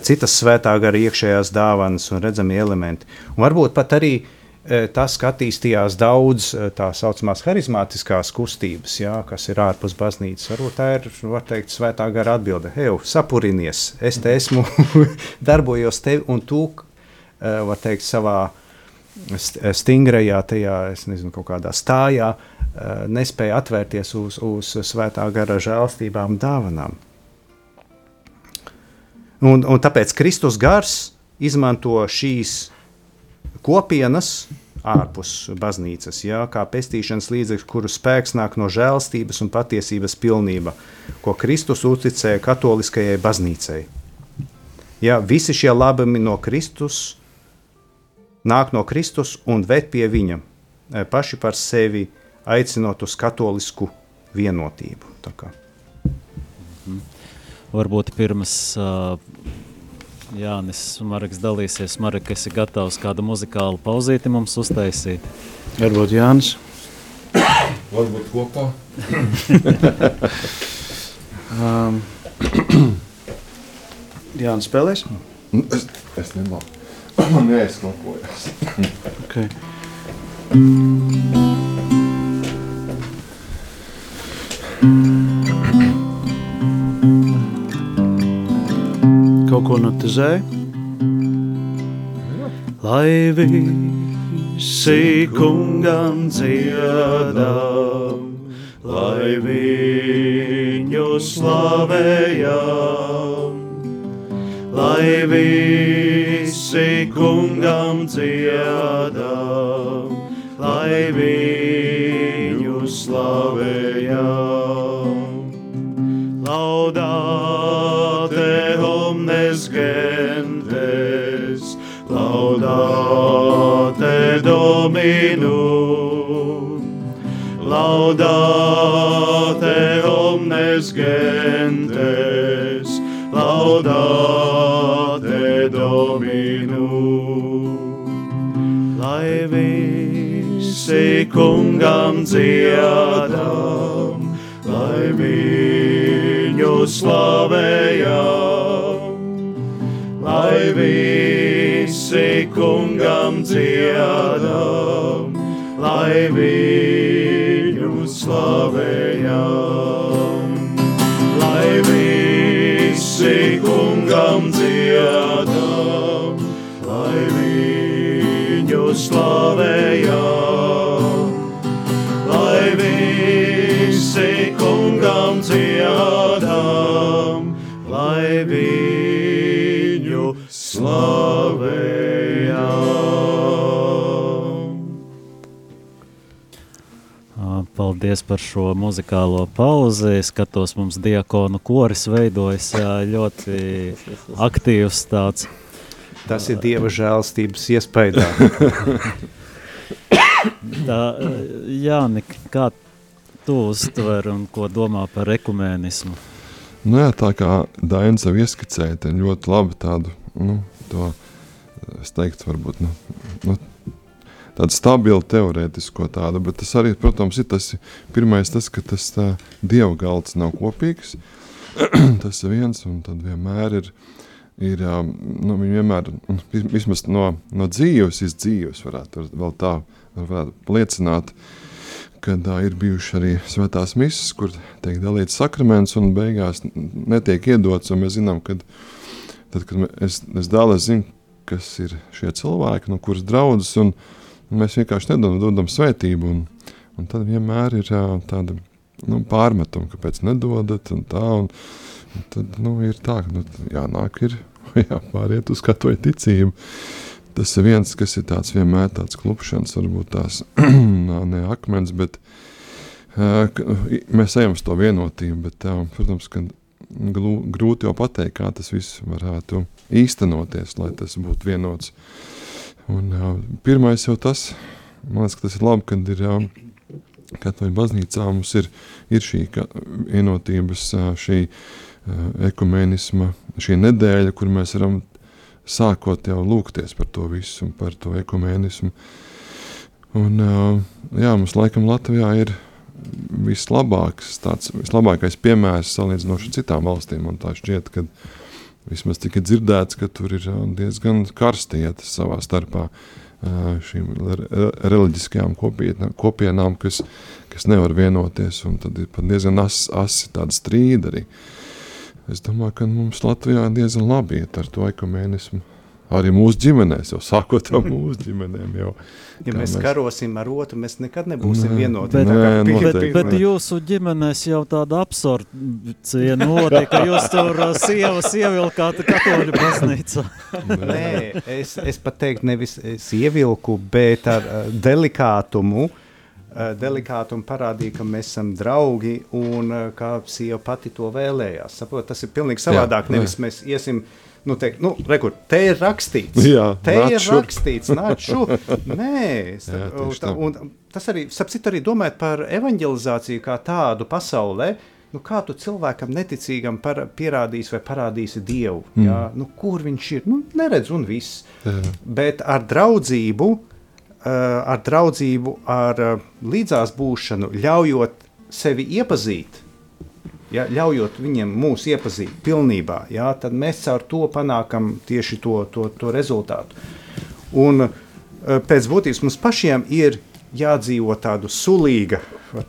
Citas svētā gara iekšējās dāvanas un redzami elementi. Un varbūt pat arī tas, ka attīstījās daudz tā saucamās harizmātiskās kustības, jā, kas ir ārpus baznīcas. Varbūt tā ir, var teikt, svētā gara atbilde. Hei, sapurinies, es te esmu, darbojos tevi un tu, var teikt, savā stingrajā, tajā, nezinu, kaut kādā stājā, Eh, nespēja atvērties uz, uz svētā gara žēlstībām dāvanām. Un, un tāpēc Kristus gars izmanto šīs kopienas ārpus baznīcas, jā, kā pestīšanas līdzekļus, kuru spēks nāk no žēlstības un patiesības pilnība, ko Kristus uzticēja katoliskajai baznīcai. Jā, visi šie labumi no Kristus nāk no Kristus un ved pie viņa eh, paši par sevi aicinot uz katolisku vienotību. Mhm. Varbūt pirms uh, Jānis Marks dalīsies, Marek, esi gatavs kādu muzikālu pauzīti mums uztaisīt? Varbūt Jānis. Varbūt kopā. um, Jānis spēlēs? Es, es nemāku. Man neaizklapojas. okay. Kaut ko notizē. Lai visi kungam dziedam, lai viņu slavējam, lai visi kungam dziedam, lai viņu slavējam. laudate omnes gentes, laudate Dominum, laudate omnes gentes, laudate visi kungam dziedam, lai viņu slavējam, lai visi kungam dziedam, lai viņu slavējam, lai visi kungam dziedam, lai viņu slavējam, Paldies par šo muzikālo pauzi. Es skatos, mums diakonu koris veidojas ļoti aktīvs tāds. Tas ir Dieva žēlstības iespējā. Tā, Jāni, kā tu uztver un ko domā par ekumēnismu? Nu, jā, tā kā Dainis jau ieskicēja, ļoti labi tādu, nu, to, es teiktu, varbūt, nu, nu, tādu stabilu teorētisko tādu, bet tas arī, protams, ir tas pirmais, tas, ka tas tā, dievu galds nav kopīgs, tas ir viens, un tad vienmēr ir, ir nu, viņi vienmēr, vismaz no, no dzīves, iz dzīves varētu vēl tā, varētu liecināt, uh, kad uh, ir bijuši arī svētās misijas, kur tiek dalīts sakraments un beigās netiek iedots. Mēs zinām, ka tad, kad es, es dalu, es zinu, kas ir šie cilvēki, no kuras draudzes, un, un mēs vienkārši nedodam, dodam svētību. Un, un tad vienmēr ir uh, tāda nu, pārmetuma, kāpēc nedodat un tā. Un, un tad nu, ir tā, ka nu, jānāk ir jāpāriet uz katoļu ticību. Tas ir viens, kas ir tāds vienmēr tāds klupšanas, varbūt tās ne akmens, bet uh, mēs ejam uz to vienotību, bet, uh, protams, ka grūti jau pateikt, kā tas viss varētu īstenoties, lai tas būtu vienots. Un, uh, pirmais jau tas, man liekas, ka tas ir labi, kad ir uh, katoļu baznīcā mums ir, ir šī vienotības, šī uh, ekumenisma, šī nedēļa, kur mēs varam sākot jau lūgties par to visu un par to ekumēnismu. Un, jā, mums laikam Latvijā ir vislabāks, tāds, vislabākais piemērs salīdzinoši citām valstīm. Man tā šķiet, ka vismaz tika dzirdēts, ka tur ir diezgan karstietas savā starpā šīm reliģiskajām kopienām, kopienām kas, kas nevar vienoties, tad ir pat diezgan asi, asi tāda strīda arī. Uh, Es domāju, ka mums Latvijā diezgan labi iet ar to ekumēnismu. Arī mūsu ģimenēs, jau sākot no mūsu ģimenēm. Jau, ja mēs, mēs karosim ar otru, mēs nekad nebūsim nē, vienoti. Bet, nē, bet, bet, bet jūsu ģimenēs jau tāda absorpcija notika. Jūs tur uh, sievas ievilkāt katoļu baznīcā. nē, es, es pat teiktu nevis ievilku, bet ar uh, delikātumu. Uh, Eh, delikāti un parādīja, ka mēs esam draugi un eh, kā sieva pati to vēlējās. Saprot, tas ir pilnīgi savādāk. Jā, nevis mēs iesim. Nu, te, nu, rekur, te ir rakstīts, jā, te ir šur. rakstīts, nāc šo. Nē, jā, tā, un, tas arī, sapcīt, arī domājot par evanģelizāciju kā tādu pasaulē, nu, kā tu cilvēkam neticīgam par, pierādīsi vai parādīsi Dievu, mm. jā, nu, kur viņš ir, nu, neredz un viss. Jā. Bet ar draudzību, Eh, ar draudzību, ar eh, līdzās būšanu, ļaujot sevi iepazīt, ja, ļaujot viņiem mūs iepazīt pilnībā, ja, tad mēs caur to panākam tieši to, to, to rezultātu. Un eh, pēc būtības mums pašiem ir jādzīvo tādu sulīga,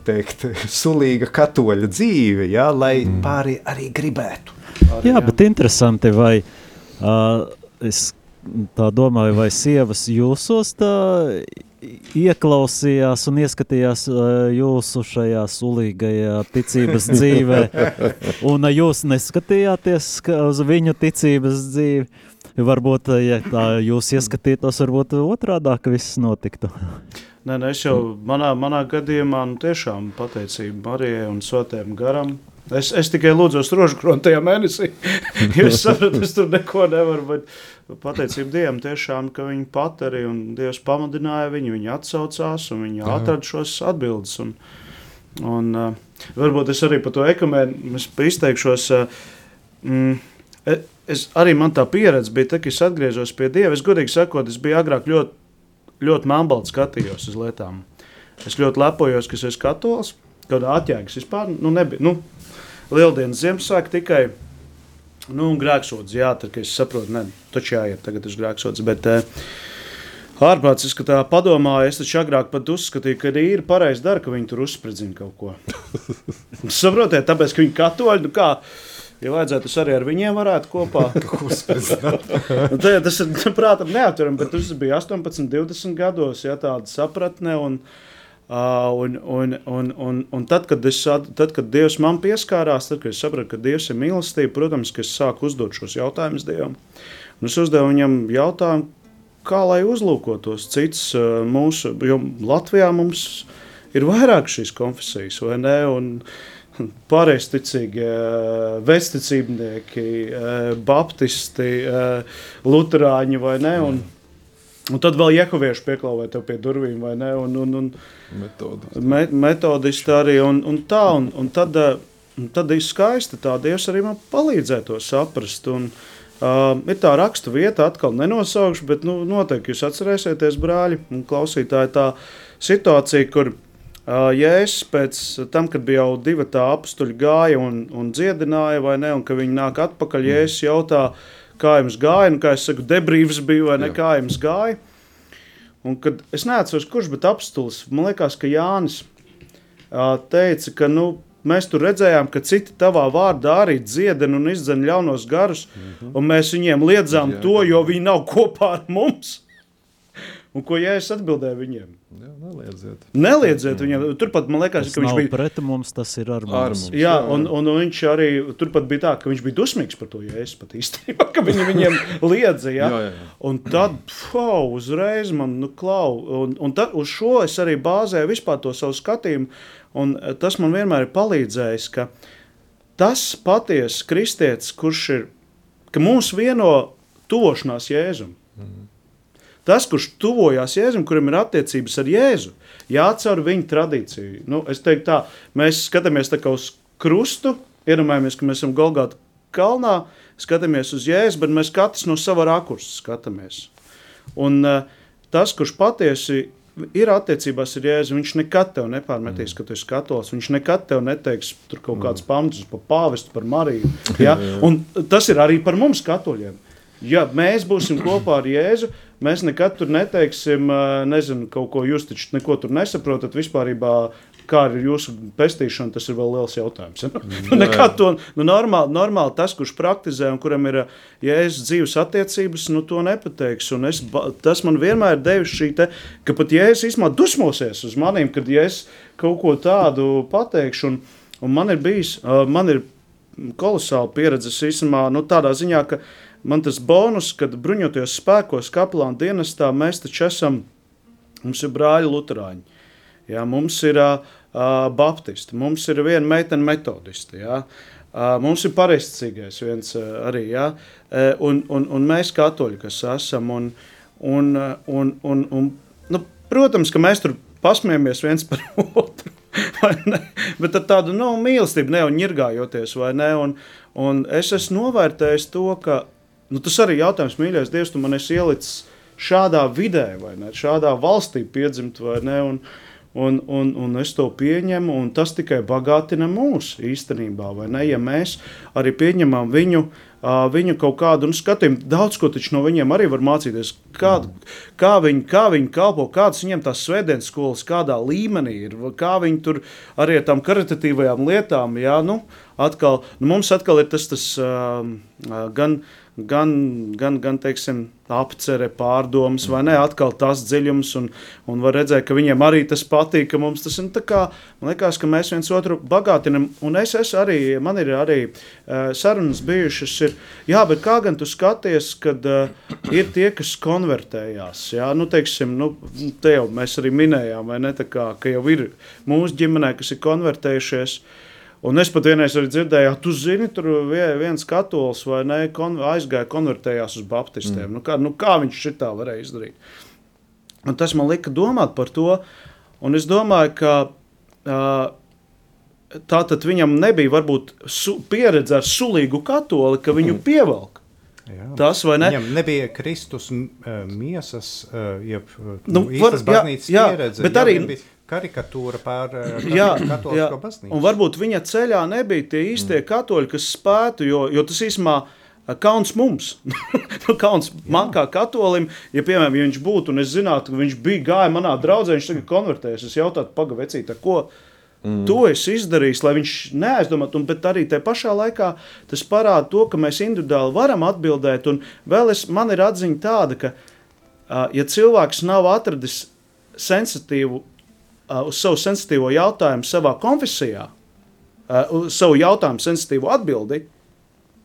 teikt, sulīga katoļa dzīve, ja, lai mm. pāri arī gribētu. Arī, jā, jā, bet interesanti, vai uh, es tā domāju, vai sievas jūsos tā ieklausījās un ieskatījās jūsu šajā sulīgajā ticības dzīvē, un jūs neskatījāties uz viņu ticības dzīvi. Varbūt, ja tā jūs ieskatītos, varbūt otrādāk viss notiktu. Nē, nē, es jau manā, manā gadījumā nu, tiešām pateicību Marijai un Sotēm garam Es, es tikai lūdzu, rožu kroni tajā mēnesī. es sapratu, es tur neko nevaru. Bet pateicību Dievam, tiešām, ka viņi pat arī un Dievs pamudināja viņu, viņi atsaucās un viņi atrada šos atbildes. Un, un, uh, varbūt es arī par to ekumēnu izteikšos. Uh, mm, e, es, arī man tā pieredze bija, tā, ka es atgriezos pie Dieva. Es godīgi sakot, es biju agrāk ļoti, ļoti melnbalts skatījos uz lietām. Es ļoti lepojos, ka es esmu katolis. Kāda atjēgas vispār nu, nebija. Nu, Lieldienas Ziemassvētku tikai nu, grēksods. Jā, tad es saprotu, ne, taču jāiet tagad uz grēksods. Bet, uh, Ārprāts, es tā padomāju, es taču agrāk pat uzskatīju, ka ir pareizi dara, ka viņi tur uzspridzina kaut ko. Saprotiet, tāpēc, ka viņi katoļi, nu kā, ja vajadzētu, es arī ar viņiem varētu kopā. nu, tā, tas ir, prātam, neaptveram, bet tas bija 18, 20 gados, ja tāda sapratne, un, uh, Uh, un, un, un, un, un tad, kad es, tad, kad Dievs man pieskārās, tad, kad es sapratu, ka Dievs ir mīlestība, protams, ka es sāku uzdot šos jautājumus Dievam. Un es uzdevu viņam jautājumu, kā lai uzlūkotos cits uh, mūsu, jo Latvijā mums ir vairāk šīs konfesijas, vai ne? Un, Pārējsticīgie, vesticībnieki, baptisti, luterāņi vai ne? Un, Un tad vēl jehovieši pieklāvē tev pie durvīm, vai ne? Un, un, un metodisti. Me, metodisti arī. Un, un tā, un, un tad, eh, tad ir skaisti tā Dievs arī man palīdzēja to saprast. Un, uh, ir tā rakstu vieta, atkal nenosaukšu, bet nu, noteikti jūs atcerēsieties, brāļi un klausītāji, tā situācija, kur uh, Jēzus pēc tam, kad bija jau divi tā apstuļi gāja un, un dziedināja, vai ne, un ka viņi nāk atpakaļ, mm. Jēzus jautā, kā jums gāja, un kā es saku, debrīvs bija, vai ne, Jā. kā jums gāja. Un kad es neatceros, kurš bija apstulis, man liekas, ka Jānis uh, teica, ka, nu, Mēs tur redzējām, ka citi tavā vārdā arī dziedina un izdzen ļaunos garus, mm -hmm. un mēs viņiem liedzām jā, to, jo viņi nav kopā ar mums. Un ko ja es atbildēju viņiem? Neliedziet. Neliedziet viņiem. Turpat man liekas, tas ka viņš bija pret mums, tas ir ar mums. Ar mums jā, un, un, viņš arī turpat bija tā, ka viņš bija dusmīgs par to, ja es pat īstenībā, ka viņi viņiem liedza. Ja? jā, jā, jā. Un tad, wow, uzreiz man, nu, klau, un, un tad uz šo es arī bāzēju vispār to savu skatījumu, Un eh, tas man vienmēr ir palīdzējis, ka tas patiesi kristietis, kurš ir, ka mūs vieno tuvošanās Jēzum. Mm. Tas, kurš tuvojās Jēzum, kuram ir attiecības ar Jēzu, jāatcer viņa tradīciju. Nu, es teiktu tā, mēs skatāmies tā kā uz krustu, iedomājamies, ka mēs esam Golgāta kalnā, skatāmies uz Jēzu, bet mēs katrs no sava rakursa skatāmies. Un uh, tas, kurš patiesi ir attiecībās ar Jēzu. Viņš nekad tev nepārmetīs, mm. ka tu esi katolis. Viņš nekad tev neteiks tur kaut kādas mm. pamatus par pāvestu, par Mariju. Ja? Un tas ir arī par mums, katoļiem. Ja mēs būsim kopā ar Jēzu, mēs nekad tur neteiksim, nezinu, kaut ko jūs taču neko tur nesaprotat. Vispār kā ir jūsu pestīšana, tas ir vēl liels jautājums. Ja? Mm, Nekā to nu, normāli, normāli tas, kurš praktizē un kuram ir jēzus dzīves attiecības, nu, to nepateiks. Un es, tas man vienmēr ir devis šī te, ka pat jēzus īstenībā dusmosies uz maniem, kad ja es kaut ko tādu pateikšu. Un, un man ir bijis, man ir kolosāla pieredze īstenībā nu, tādā ziņā, ka man tas bonus, kad bruņoties spēkos, kapelāna dienestā, mēs taču esam, mums ir brāļi Lutāņi. Ja, mums ir uh, baptisti, mums ir viena meitene metodisti. Ja? Mums ir pareizcīgais viens arī, ja? un, un, un mēs katoļi, kas esam. Un, un, un, un, un, nu, protams, ka mēs tur pasmējamies viens par otru. Bet ar tādu nu, mīlestību, ne jau ņirgājoties, vai ne? Un, un es esmu novērtējis to, ka nu, tas arī ir jautājums, mīļais Dievs, tu man esi ielicis šādā vidē, vai ne? Šādā valstī piedzimt, vai ne? Un, uh, Un, un, un es to pieņemu, un tas tikai bagātina mūs īstenībā. Ja mēs arī pieņemam viņu, uh, viņu kaut kādu nu, skatījumu, daudz ko no viņiem arī var mācīties. Kā, kā, viņi, kā viņi kalpo, kādas viņiem tās svētdienas skolas, kādā līmenī ir, kā viņi tur arī ar tām karitatīvajām lietām. Jā, nu, atkal, nu, mums atkal ir tas, tas uh, gan gan, gan, gan teiksim, apcere, pārdomas, vai ne? Atkal tas dziļums, un, un var redzēt, ka viņiem arī tas patīk, ka mums tas ir tā kā, man liekas, ka mēs viens otru bagātinam, un es esmu arī, man ir arī uh, sarunas bijušas, ir, jā, bet kā gan tu skaties, kad uh, ir tie, kas konvertējās, jā, nu, teiksim, nu, te jau mēs arī minējām, vai ne, tā kā, ka jau ir mūsu ģimenē, kas ir konvertējušies, uh, Un es pat vienreiz arī dzirdēju, tu zini, tur viens katolis vai ne, kon, aizgāja, konvertējās uz baptistiem. Mm. Nu, kā, nu, kā viņš šitā varēja izdarīt? Un tas man lika domāt par to, un es domāju, ka uh, tā tad viņam nebija varbūt su, pieredze ar sulīgu katoli, ka viņu mm. pievelk. Jā. Tas vai ne? Viņam nebija Kristus uh, miesas, uh, jeb nu, nu, var, baznīcas jā, pieredze. Jā, bet jā, arī bija karikatūra pār jā, jā. baznīcu. Un varbūt viņa ceļā nebija tie īstie mm. katoļi, kas spētu, jo, jo tas īstenībā eh, kauns mums. Nu, kauns man kā katolim, ja, piemēram, ja viņš būtu, un es zinātu, ka viņš bija gājis manā draudzē, viņš tagad konvertējas, es jautātu, pagavecīt, ko mm. to es izdarīju, lai viņš neaizdomātu, bet arī tajā pašā laikā tas parāda to, ka mēs individuāli varam atbildēt, un vēl es, man ir atziņa tāda, ka, ja cilvēks nav atradis sensitīvu uz savu sensitīvo jautājumu savā konfesijā, uh, uz savu jautājumu sensitīvu atbildi,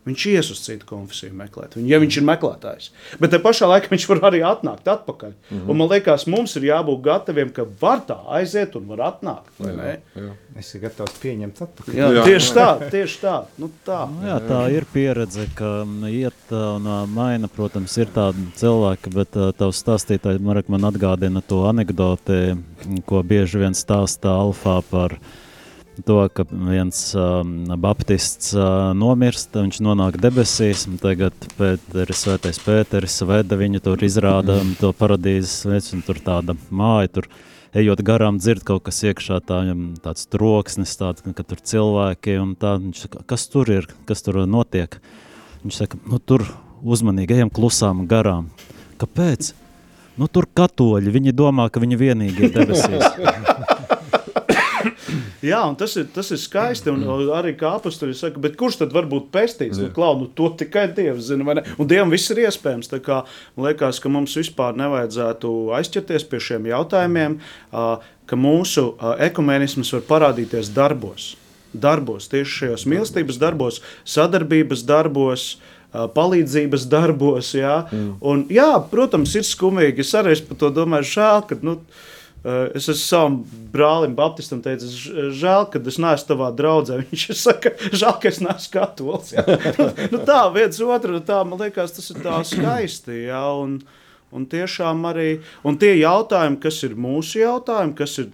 viņš ies uz citu konfesiju meklēt, ja viņš ir meklētājs. Bet te pašā laikā viņš var arī atnākt atpakaļ. Mm -hmm. Un man liekas, mums ir jābūt gataviem, ka var tā aiziet un var atnākt. Jā, jā. Es esmu gatavs pieņemt atpakaļ. Jā, jā. Tieši tā, tieši tā. Nu, tā. Nu, jā, tā ir pieredze, ka iet un maina, protams, ir tādi cilvēki, bet tavs stāstītāji man atgādina to anekdoti, ko bieži vien stāstā Alfā par to, ka viens um, baptists uh, nomirst, viņš nonāk debesīs, un tagad Pēteris, svētais Pēteris veda viņu tur izrāda to paradīzes veids, un tur tāda māja, tur ejot garām dzird kaut kas iekšā, tā, tāds troksnis, tāds, ka tur cilvēki, un tā, viņš saka, kas tur ir, kas tur notiek? Viņš saka, nu tur uzmanīgi ejam klusām garām. Kāpēc? Nu tur katoļi, viņi domā, ka viņi vienīgi ir debesīs. Jā, un tas ir, tas ir skaisti. Un arī kā apaksturis saka, kurš tad var būt pestīts? Nu, klau, nu, to tikai Dievs zina. Un Dievam viss ir iespējams. Kā, man liekas, ka mums vispār nevajadzētu aizķerties pie šiem jautājumiem, ka mūsu ekumenisms var parādīties darbos. Darbos, tieši šajos mīlestības darbos, sadarbības darbos, palīdzības darbos. Jā. Mm. Un, jā, protams, ir skumīgi. Es arī par to domāju, ka. Nu, es esmu savam brālim, Baptistam, teicis, žēl, ka es neesmu tavā draudzē. Viņš saka, žēl, ka es neesmu katolis. nu, tā, viens otru, tā, man liekas, tas ir tā skaisti. Jā, un, un tiešām arī un tie jautājumi, kas ir mūsu jautājumi, kas ir,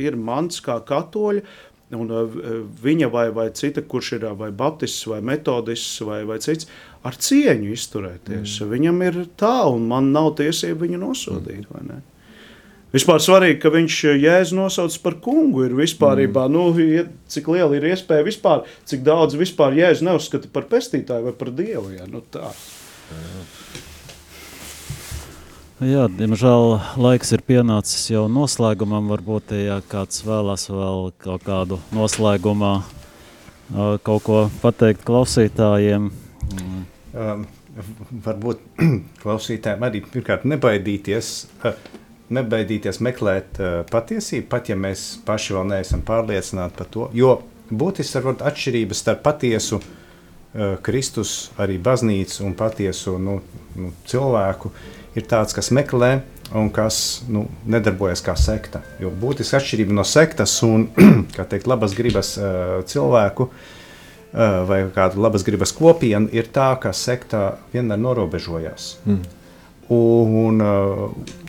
ir mans kā katoļa, Un eh, viņa vai, vai cita, kurš ir vai baptists, vai metodists, vai, vai cits, ar cieņu izturēties. Mm. Viņam ir tā, un man nav tiesība viņu nosodīt. Mm. Vispār svarīgi, ka viņš eh, jēzu nosauc par kungu. Ir vispārībā, mm. nu, cik liela ir iespēja vispār, cik daudz vispār jēzu neuzskata par pestītāju vai par dievu. Jā, nu tā. Jā, diemžēl laiks ir pienācis jau noslēgumam. Varbūt, ja kāds vēlas vēl kaut kādu noslēgumā kaut ko pateikt klausītājiem. Um, varbūt klausītājiem arī pirmkārt nebaidīties. Uh, nebaidīties meklēt uh, patiesību, pat ja mēs paši vēl neesam pārliecināti par to. Jo būtiski ir atšķirības starp patiesu uh, Kristus, arī baznīcu un patiesu nu, nu, cilvēku. Ir tāds, kas meklē un kas nu, nedarbojas kā sekta. Jo būtiski atšķirība no sektas un teikt, labas gribas uh, cilvēku uh, vai kādu labas gribas kopienu ir tā, ka sekta vienmēr norobežojās. Mm un uh,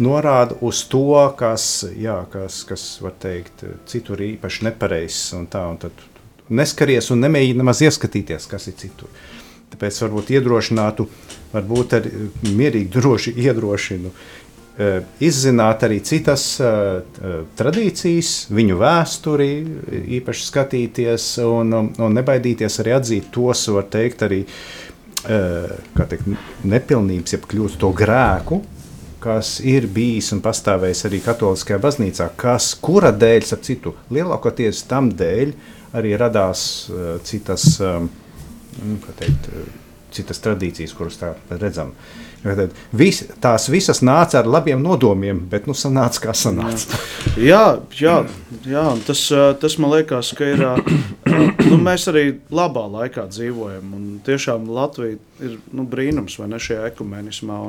norāda uz to, kas, jā, kas, kas var teikt, citur īpaši nepareizs. Un tā, un tad neskaries un nemēģini nemaz ieskatīties, kas ir citur. Tāpēc varbūt iedrošinātu, varbūt arī mierīgi droši iedrošinu. Uh, izzināt arī citas uh, tradīcijas, viņu vēsturi, īpaši skatīties un, un nebaidīties arī atzīt tos, var teikt, arī uh, teikt, nepilnības, jeb kļūst to grēku, kas ir bijis un pastāvējis arī Katoliskajā baznīcā, kas, kura dēļ, ap citu, lielākoties tam dēļ arī radās uh, citas, um, teikt, citas tradīcijas, kuras tā redzam. Uh, Vis, tās visas nāca ar labiem nodomiem, bet nu sanāca kā sanāca. jā, jā, jā tas, tas man liekas, ka ir. Nu, mēs arī labā laikā dzīvojam. Tiešām Latvija ir nu, brīnums vai ne šajā ekumenismā.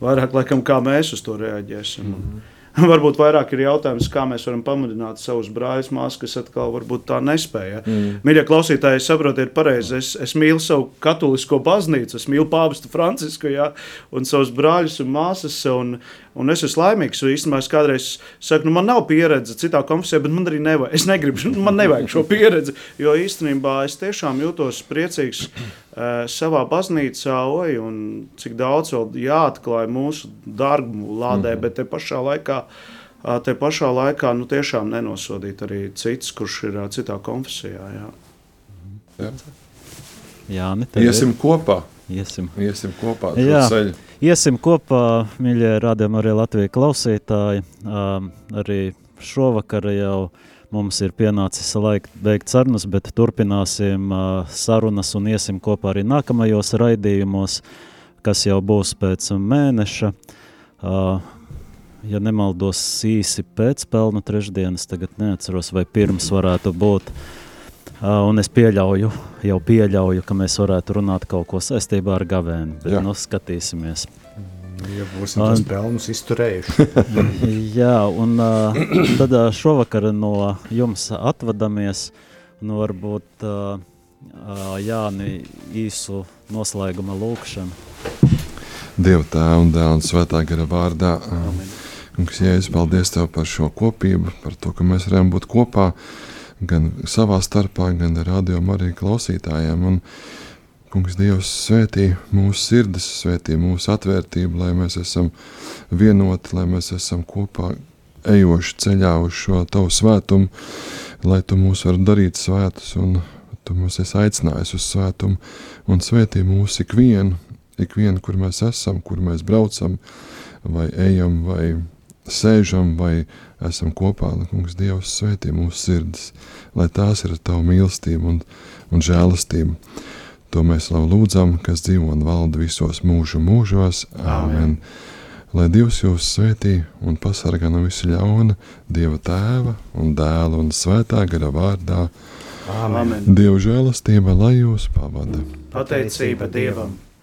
Vairāk laikam kā mēs uz to reaģēsim. Mm -hmm. Varbūt vairāk ir jautājums, kā mēs varam pamudināt savus brāļus, māsas, kas atkal varbūt tā nespēja. Mm. Mīļie klausītāji, saprotiet, pareizi. Es, es mīlu savu katolisko baznīcu, es mīlu pāvestu Francisku ja, un savus brāļus un māsas. Un, un es esmu laimīgs. Īstenībā es kādreiz saku, nu, man nav pieredze citā konfesijā, bet man arī nevajag. Es negribu, man nevajag šo pieredzi. Jo īstenībā es tiešām jūtos priecīgs uh, savā baznīcā, oi, un cik daudz vēl jāatklāj mūsu darbu lādē, mm -hmm. bet te pašā laikā. Uh, te pašā laikā nu, tiešām nenosodīt arī cits, kurš ir uh, citā konfesijā. Jā, jā. jā ne, Iesim kopā. Iesim, Iesim kopā. Jā, ceļu. Iesim kopā, mīļie rādījumi, arī Latvijas klausītāji. Um, arī šovakar jau Mums ir pienācis laiks beigt sarunas, bet turpināsim uh, sarunas un iesim kopā arī nākamajos raidījumos, kas jau būs pēc mēneša. Uh, ja nemaldos īsi pēc pelnu trešdienas, tagad neatceros, vai pirms varētu būt. Uh, un es pieļauju, jau pieļauju, ka mēs varētu runāt kaut ko saistībā ar gavēni, bet Jā. nu skatīsimies. Ja būsim tos pelnus izturējuši. Jā, un uh, tad uh, šovakar no jums atvadamies, nu varbūt uh, uh, Jāni īsu noslēguma lūkšanu. Dieva tēva un dēla un svētā gara vārdā. Kungs, Jēzus, paldies Tev par šo kopību, par to, ka mēs varam būt kopā. Gan savā starpā, gan radio arī klausītājiem. Un, Kungs, Dievs, svētī mūsu sirdis, svētī mūsu atvērtību, lai mēs esam vienoti, lai mēs esam kopā ejoši ceļā uz šo tavu svētumu, lai tu mūs vari darīt svētus, un tu mūs esi aicinājis uz svētumu, un svētī mūsu ikvienu, ikvienu, kur mēs esam, kur mēs braucam, vai ejam, vai sēžam, vai esam kopā, lai kungs Dievs svētī mūsu sirdis, lai tās ir tavu mīlestību un, un žēlastību. To mēs lūdzam, kas dzīvo un valda visos mūžu mūžos. Āmen. Lai Dievs jūs svētī un pasargā no visa ļauna, Dieva tēva un dēla un svētā gara vārdā. Amen. Dieva žēlastība, lai jūs pavada. Pateicība Dievam!